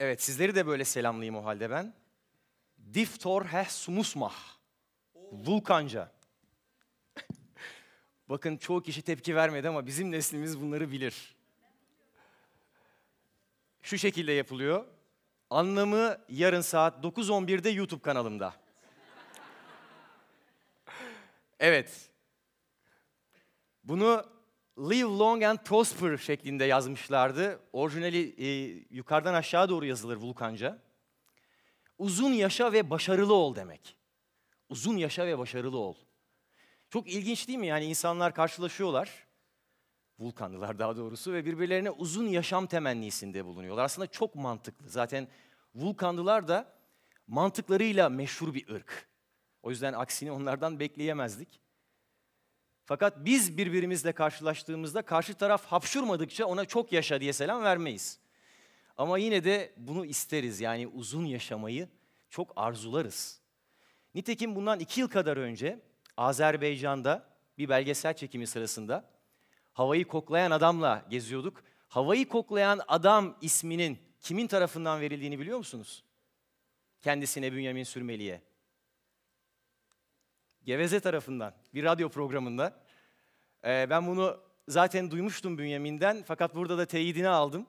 Evet sizleri de böyle selamlayayım o halde ben. Diftor heh sumusmah. Vulkanca. Bakın çoğu kişi tepki vermedi ama bizim neslimiz bunları bilir. Şu şekilde yapılıyor. Anlamı yarın saat 9.11'de YouTube kanalımda. Evet. Bunu Live Long and Prosper şeklinde yazmışlardı. Orijinali e, yukarıdan aşağı doğru yazılır Vulkanca. Uzun yaşa ve başarılı ol demek. Uzun yaşa ve başarılı ol. Çok ilginç değil mi? Yani insanlar karşılaşıyorlar. Vulkanlılar daha doğrusu ve birbirlerine uzun yaşam temennisinde bulunuyorlar. Aslında çok mantıklı. Zaten Vulkanlılar da mantıklarıyla meşhur bir ırk. O yüzden aksini onlardan bekleyemezdik. Fakat biz birbirimizle karşılaştığımızda karşı taraf hapşurmadıkça ona çok yaşa diye selam vermeyiz. Ama yine de bunu isteriz yani uzun yaşamayı çok arzularız. Nitekim bundan iki yıl kadar önce Azerbaycan'da bir belgesel çekimi sırasında havayı koklayan adamla geziyorduk. Havayı koklayan adam isminin kimin tarafından verildiğini biliyor musunuz? Kendisine Bünyamin Sürmeli'ye. Geveze tarafından bir radyo programında. Ee, ben bunu zaten duymuştum Bünyamin'den fakat burada da teyidini aldım.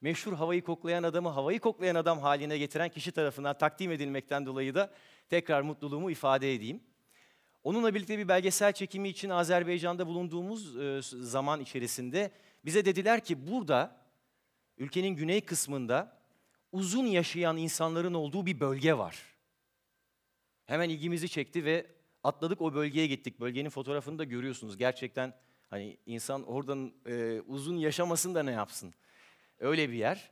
Meşhur havayı koklayan adamı havayı koklayan adam haline getiren kişi tarafından takdim edilmekten dolayı da tekrar mutluluğumu ifade edeyim. Onunla birlikte bir belgesel çekimi için Azerbaycan'da bulunduğumuz e, zaman içerisinde bize dediler ki burada ülkenin güney kısmında uzun yaşayan insanların olduğu bir bölge var. Hemen ilgimizi çekti ve atladık o bölgeye gittik. Bölgenin fotoğrafını da görüyorsunuz. Gerçekten hani insan oradan e, uzun yaşamasın da ne yapsın? Öyle bir yer.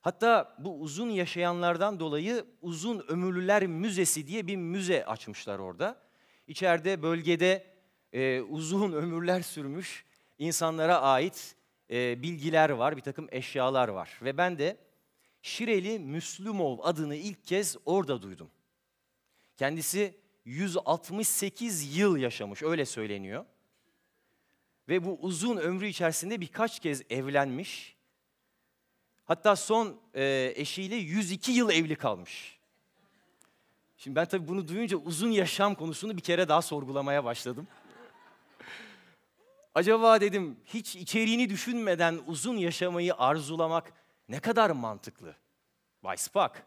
Hatta bu uzun yaşayanlardan dolayı Uzun Ömürlüler Müzesi diye bir müze açmışlar orada. İçeride bölgede e, uzun ömürler sürmüş insanlara ait e, bilgiler var, bir takım eşyalar var. Ve ben de Şireli Müslümov adını ilk kez orada duydum. Kendisi 168 yıl yaşamış, öyle söyleniyor. Ve bu uzun ömrü içerisinde birkaç kez evlenmiş. Hatta son e, eşiyle 102 yıl evli kalmış. Şimdi ben tabii bunu duyunca uzun yaşam konusunu bir kere daha sorgulamaya başladım. Acaba dedim hiç içeriğini düşünmeden uzun yaşamayı arzulamak ne kadar mantıklı? Vay Spock.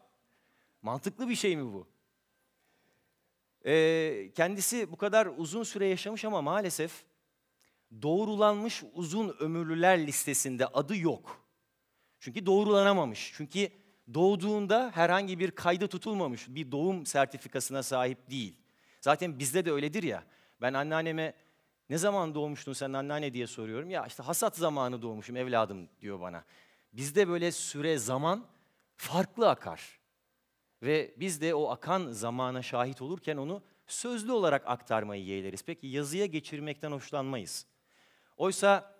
Mantıklı bir şey mi bu? Ee, kendisi bu kadar uzun süre yaşamış ama maalesef doğrulanmış uzun ömürlüler listesinde adı yok. Çünkü doğrulanamamış. Çünkü doğduğunda herhangi bir kayda tutulmamış, bir doğum sertifikasına sahip değil. Zaten bizde de öyledir ya. Ben anneanneme ne zaman doğmuştun sen anneanne diye soruyorum. Ya işte hasat zamanı doğmuşum evladım diyor bana. Bizde böyle süre zaman farklı akar. Ve biz de o akan zamana şahit olurken onu sözlü olarak aktarmayı yeğleriz. Peki yazıya geçirmekten hoşlanmayız. Oysa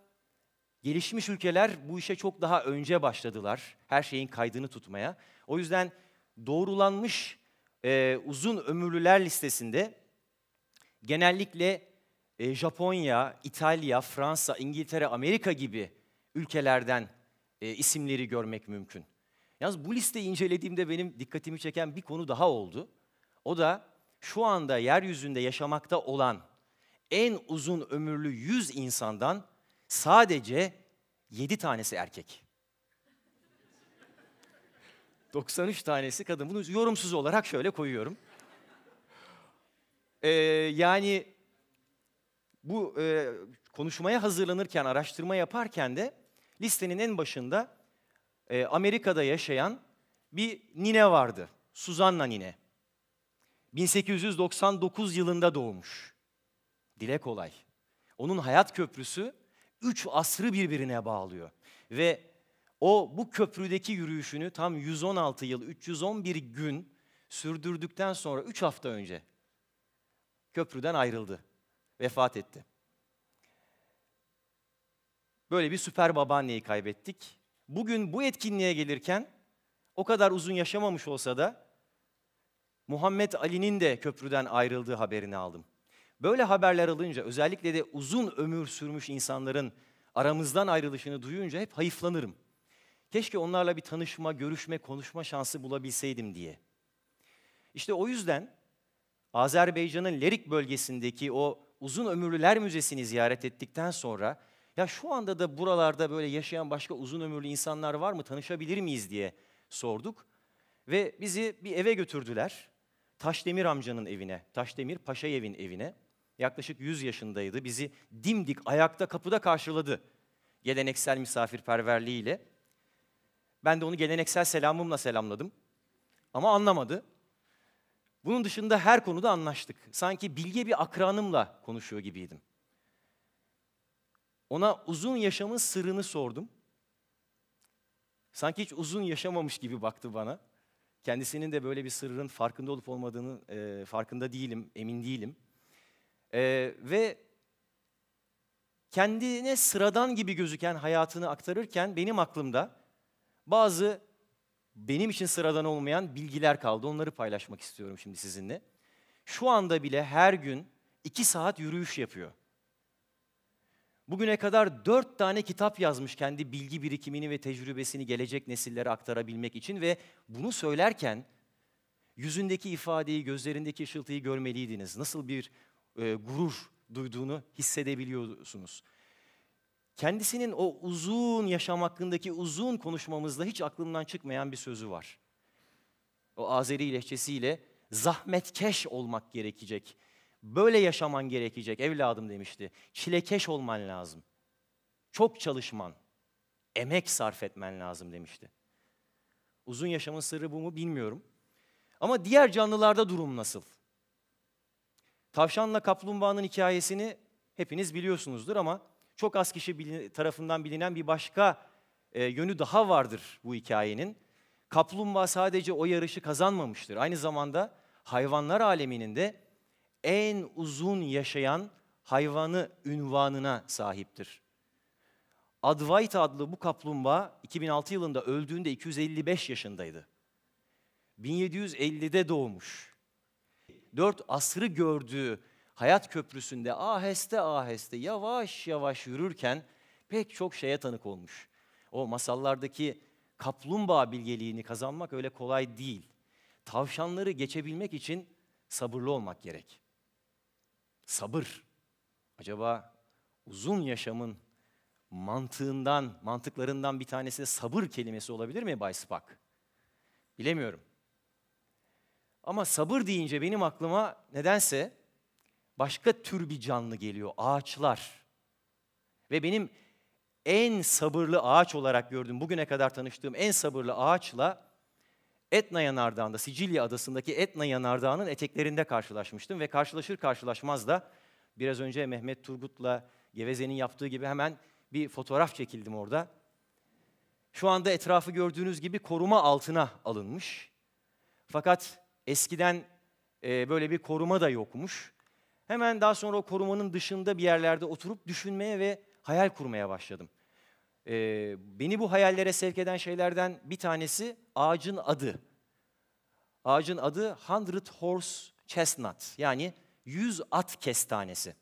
gelişmiş ülkeler bu işe çok daha önce başladılar. Her şeyin kaydını tutmaya. O yüzden doğrulanmış e, uzun ömürlüler listesinde genellikle e, Japonya, İtalya, Fransa, İngiltere, Amerika gibi ülkelerden e, isimleri görmek mümkün. Yalnız bu listeyi incelediğimde benim dikkatimi çeken bir konu daha oldu. O da şu anda yeryüzünde yaşamakta olan en uzun ömürlü 100 insandan sadece 7 tanesi erkek. 93 tanesi kadın. Bunu yorumsuz olarak şöyle koyuyorum. Ee, yani bu e, konuşmaya hazırlanırken, araştırma yaparken de listenin en başında e, Amerika'da yaşayan bir nine vardı. Suzanna nine. 1899 yılında doğmuş. Dile kolay. Onun hayat köprüsü üç asrı birbirine bağlıyor. Ve o bu köprüdeki yürüyüşünü tam 116 yıl, 311 gün sürdürdükten sonra 3 hafta önce köprüden ayrıldı. Vefat etti. Böyle bir süper babaanneyi kaybettik. Bugün bu etkinliğe gelirken o kadar uzun yaşamamış olsa da Muhammed Ali'nin de köprüden ayrıldığı haberini aldım. Böyle haberler alınca özellikle de uzun ömür sürmüş insanların aramızdan ayrılışını duyunca hep hayıflanırım. Keşke onlarla bir tanışma, görüşme, konuşma şansı bulabilseydim diye. İşte o yüzden Azerbaycan'ın Lerik bölgesindeki o uzun ömürlüler müzesini ziyaret ettikten sonra ya şu anda da buralarda böyle yaşayan başka uzun ömürlü insanlar var mı tanışabilir miyiz diye sorduk. Ve bizi bir eve götürdüler. Taşdemir amcanın evine, Taşdemir Paşayev'in evine. Yaklaşık 100 yaşındaydı. Bizi dimdik ayakta kapıda karşıladı. Geleneksel misafirperverliğiyle. Ben de onu geleneksel selamımla selamladım. Ama anlamadı. Bunun dışında her konuda anlaştık. Sanki bilge bir akranımla konuşuyor gibiydim. Ona uzun yaşamın sırrını sordum. Sanki hiç uzun yaşamamış gibi baktı bana. Kendisinin de böyle bir sırrın farkında olup olmadığını e, farkında değilim, emin değilim. E, ve kendine sıradan gibi gözüken hayatını aktarırken benim aklımda bazı benim için sıradan olmayan bilgiler kaldı. Onları paylaşmak istiyorum şimdi sizinle. Şu anda bile her gün iki saat yürüyüş yapıyor. Bugüne kadar dört tane kitap yazmış kendi bilgi birikimini ve tecrübesini gelecek nesillere aktarabilmek için ve bunu söylerken yüzündeki ifadeyi, gözlerindeki ışıltıyı görmeliydiniz. Nasıl bir e, gurur duyduğunu hissedebiliyorsunuz. Kendisinin o uzun yaşam hakkındaki uzun konuşmamızda hiç aklımdan çıkmayan bir sözü var. O Azeri lehçesiyle zahmetkeş olmak gerekecek. Böyle yaşaman gerekecek evladım demişti. Çilekeş olman lazım. Çok çalışman, emek sarf etmen lazım demişti. Uzun yaşamın sırrı bu mu bilmiyorum. Ama diğer canlılarda durum nasıl? Tavşanla kaplumbağanın hikayesini hepiniz biliyorsunuzdur ama çok az kişi tarafından bilinen bir başka e, yönü daha vardır bu hikayenin. Kaplumbağa sadece o yarışı kazanmamıştır. Aynı zamanda hayvanlar aleminin de en uzun yaşayan hayvanı ünvanına sahiptir. Advaita adlı bu kaplumbağa 2006 yılında öldüğünde 255 yaşındaydı. 1750'de doğmuş. Dört asrı gördüğü hayat köprüsünde aheste aheste yavaş yavaş yürürken pek çok şeye tanık olmuş. O masallardaki kaplumbağa bilgeliğini kazanmak öyle kolay değil. Tavşanları geçebilmek için sabırlı olmak gerek. Sabır. Acaba uzun yaşamın mantığından, mantıklarından bir tanesi de sabır kelimesi olabilir mi Bay Spak? Bilemiyorum. Ama sabır deyince benim aklıma nedense başka tür bir canlı geliyor. Ağaçlar. Ve benim en sabırlı ağaç olarak gördüğüm, bugüne kadar tanıştığım en sabırlı ağaçla Etna Yanardağı'nda, Sicilya adasındaki Etna Yanardağı'nın eteklerinde karşılaşmıştım. Ve karşılaşır karşılaşmaz da biraz önce Mehmet Turgut'la Geveze'nin yaptığı gibi hemen bir fotoğraf çekildim orada. Şu anda etrafı gördüğünüz gibi koruma altına alınmış. Fakat eskiden e, böyle bir koruma da yokmuş. Hemen daha sonra o korumanın dışında bir yerlerde oturup düşünmeye ve hayal kurmaya başladım. Ee, beni bu hayallere sevk eden şeylerden bir tanesi ağacın adı. Ağacın adı Hundred Horse Chestnut yani yüz at kestanesi.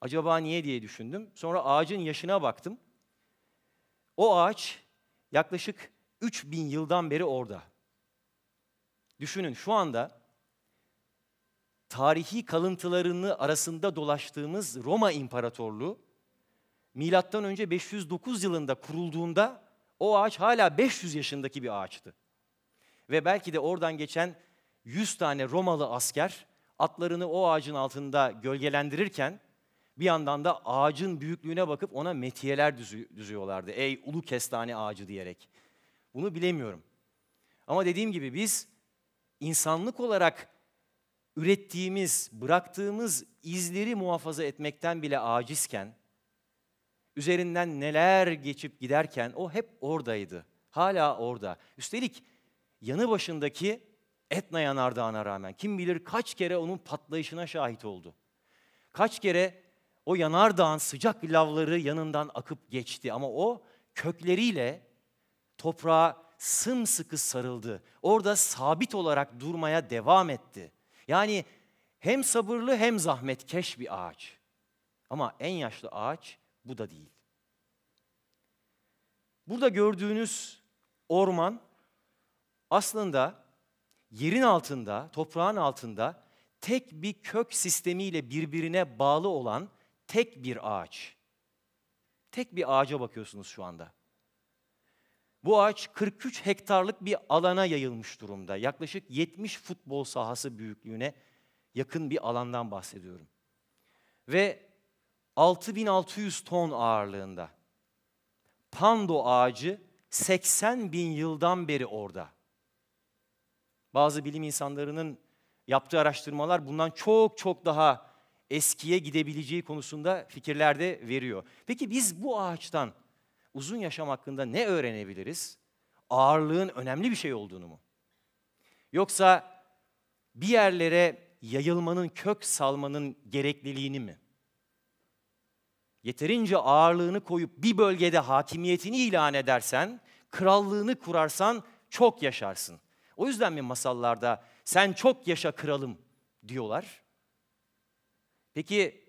Acaba niye diye düşündüm. Sonra ağacın yaşına baktım. O ağaç yaklaşık 3000 yıldan beri orada. Düşünün şu anda tarihi kalıntılarını arasında dolaştığımız Roma İmparatorluğu milattan önce 509 yılında kurulduğunda o ağaç hala 500 yaşındaki bir ağaçtı. Ve belki de oradan geçen 100 tane Romalı asker atlarını o ağacın altında gölgelendirirken bir yandan da ağacın büyüklüğüne bakıp ona metiyeler düzüyorlardı. Ey ulu kestane ağacı diyerek. Bunu bilemiyorum. Ama dediğim gibi biz insanlık olarak ürettiğimiz, bıraktığımız izleri muhafaza etmekten bile acizken, üzerinden neler geçip giderken o hep oradaydı. Hala orada. Üstelik yanı başındaki Etna yanardağına rağmen kim bilir kaç kere onun patlayışına şahit oldu. Kaç kere o yanardağın sıcak lavları yanından akıp geçti ama o kökleriyle toprağa sımsıkı sarıldı. Orada sabit olarak durmaya devam etti. Yani hem sabırlı hem zahmetkeş bir ağaç. Ama en yaşlı ağaç bu da değil. Burada gördüğünüz orman aslında yerin altında, toprağın altında tek bir kök sistemiyle birbirine bağlı olan tek bir ağaç. Tek bir ağaca bakıyorsunuz şu anda. Bu ağaç 43 hektarlık bir alana yayılmış durumda. Yaklaşık 70 futbol sahası büyüklüğüne yakın bir alandan bahsediyorum. Ve 6600 ton ağırlığında. Pando ağacı 80 bin yıldan beri orada. Bazı bilim insanlarının yaptığı araştırmalar bundan çok çok daha eskiye gidebileceği konusunda fikirler de veriyor. Peki biz bu ağaçtan uzun yaşam hakkında ne öğrenebiliriz? Ağırlığın önemli bir şey olduğunu mu? Yoksa bir yerlere yayılmanın, kök salmanın gerekliliğini mi? Yeterince ağırlığını koyup bir bölgede hakimiyetini ilan edersen, krallığını kurarsan çok yaşarsın. O yüzden mi masallarda sen çok yaşa kralım diyorlar? Peki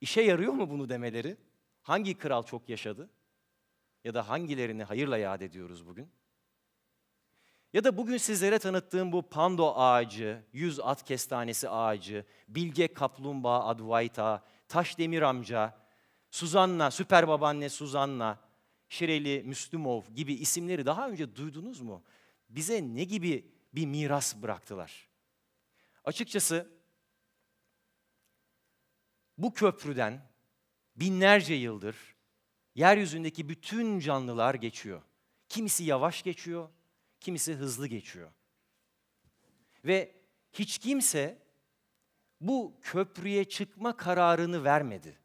işe yarıyor mu bunu demeleri? Hangi kral çok yaşadı? Ya da hangilerini hayırla yad ediyoruz bugün? Ya da bugün sizlere tanıttığım bu pando ağacı, yüz at kestanesi ağacı, bilge kaplumbağa Advaita, taş demir amca, Suzanna, süper babaanne Suzanna, Şireli Müslümov gibi isimleri daha önce duydunuz mu? Bize ne gibi bir miras bıraktılar? Açıkçası bu köprüden binlerce yıldır yeryüzündeki bütün canlılar geçiyor. Kimisi yavaş geçiyor, kimisi hızlı geçiyor. Ve hiç kimse bu köprüye çıkma kararını vermedi.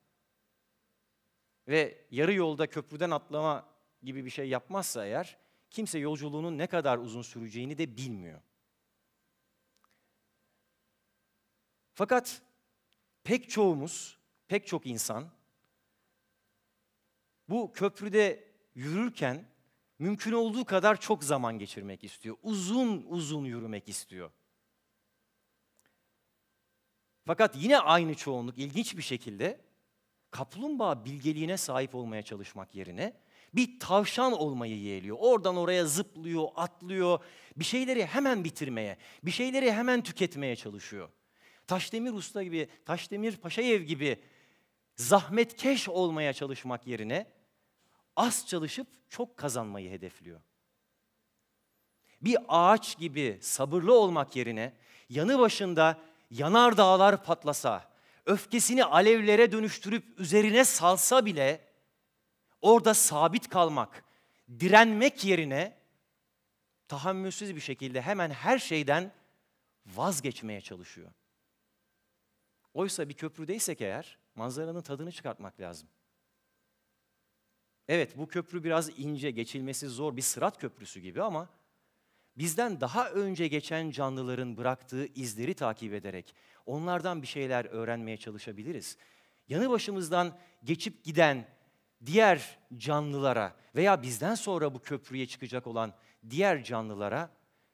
Ve yarı yolda köprüden atlama gibi bir şey yapmazsa eğer kimse yolculuğunun ne kadar uzun süreceğini de bilmiyor. Fakat pek çoğumuz, pek çok insan bu köprüde yürürken mümkün olduğu kadar çok zaman geçirmek istiyor. Uzun uzun yürümek istiyor. Fakat yine aynı çoğunluk ilginç bir şekilde kaplumbağa bilgeliğine sahip olmaya çalışmak yerine bir tavşan olmayı yeğliyor. Oradan oraya zıplıyor, atlıyor. Bir şeyleri hemen bitirmeye, bir şeyleri hemen tüketmeye çalışıyor. Taşdemir Usta gibi, Taşdemir Paşayev gibi zahmetkeş olmaya çalışmak yerine az çalışıp çok kazanmayı hedefliyor. Bir ağaç gibi sabırlı olmak yerine yanı başında yanar dağlar patlasa, öfkesini alevlere dönüştürüp üzerine salsa bile orada sabit kalmak, direnmek yerine tahammülsüz bir şekilde hemen her şeyden vazgeçmeye çalışıyor. Oysa bir köprüdeysek eğer manzaranın tadını çıkartmak lazım. Evet bu köprü biraz ince, geçilmesi zor bir sırat köprüsü gibi ama bizden daha önce geçen canlıların bıraktığı izleri takip ederek onlardan bir şeyler öğrenmeye çalışabiliriz. Yanı başımızdan geçip giden diğer canlılara veya bizden sonra bu köprüye çıkacak olan diğer canlılara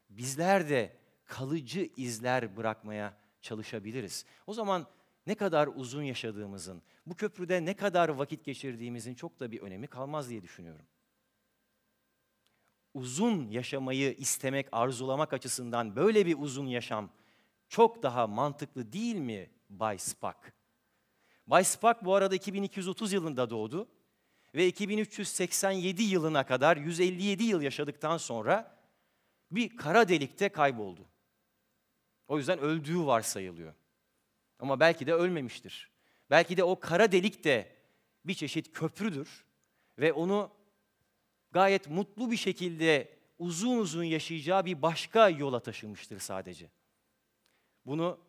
bizler de kalıcı izler bırakmaya çalışabiliriz. O zaman ne kadar uzun yaşadığımızın, bu köprüde ne kadar vakit geçirdiğimizin çok da bir önemi kalmaz diye düşünüyorum. Uzun yaşamayı istemek, arzulamak açısından böyle bir uzun yaşam çok daha mantıklı değil mi Bay Spock? Bay Spock bu arada 2230 yılında doğdu ve 2387 yılına kadar 157 yıl yaşadıktan sonra bir kara delikte kayboldu. O yüzden öldüğü varsayılıyor. Ama belki de ölmemiştir. Belki de o kara delik de bir çeşit köprüdür ve onu gayet mutlu bir şekilde uzun uzun yaşayacağı bir başka yola taşımıştır sadece. Bunu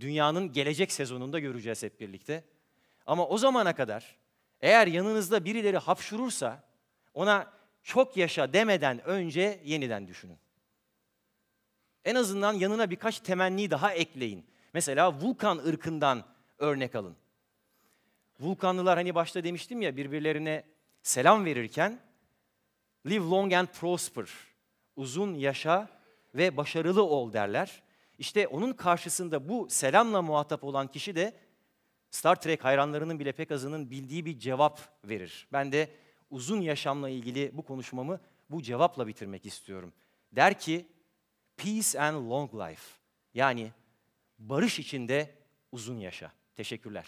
dünyanın gelecek sezonunda göreceğiz hep birlikte. Ama o zamana kadar eğer yanınızda birileri hapşurursa ona çok yaşa demeden önce yeniden düşünün. En azından yanına birkaç temenni daha ekleyin. Mesela Vulkan ırkından örnek alın. Vulkanlılar hani başta demiştim ya birbirlerine selam verirken live long and prosper, uzun yaşa ve başarılı ol derler. İşte onun karşısında bu selamla muhatap olan kişi de Star Trek hayranlarının bile pek azının bildiği bir cevap verir. Ben de uzun yaşamla ilgili bu konuşmamı bu cevapla bitirmek istiyorum. Der ki, peace and long life. Yani barış içinde uzun yaşa. Teşekkürler.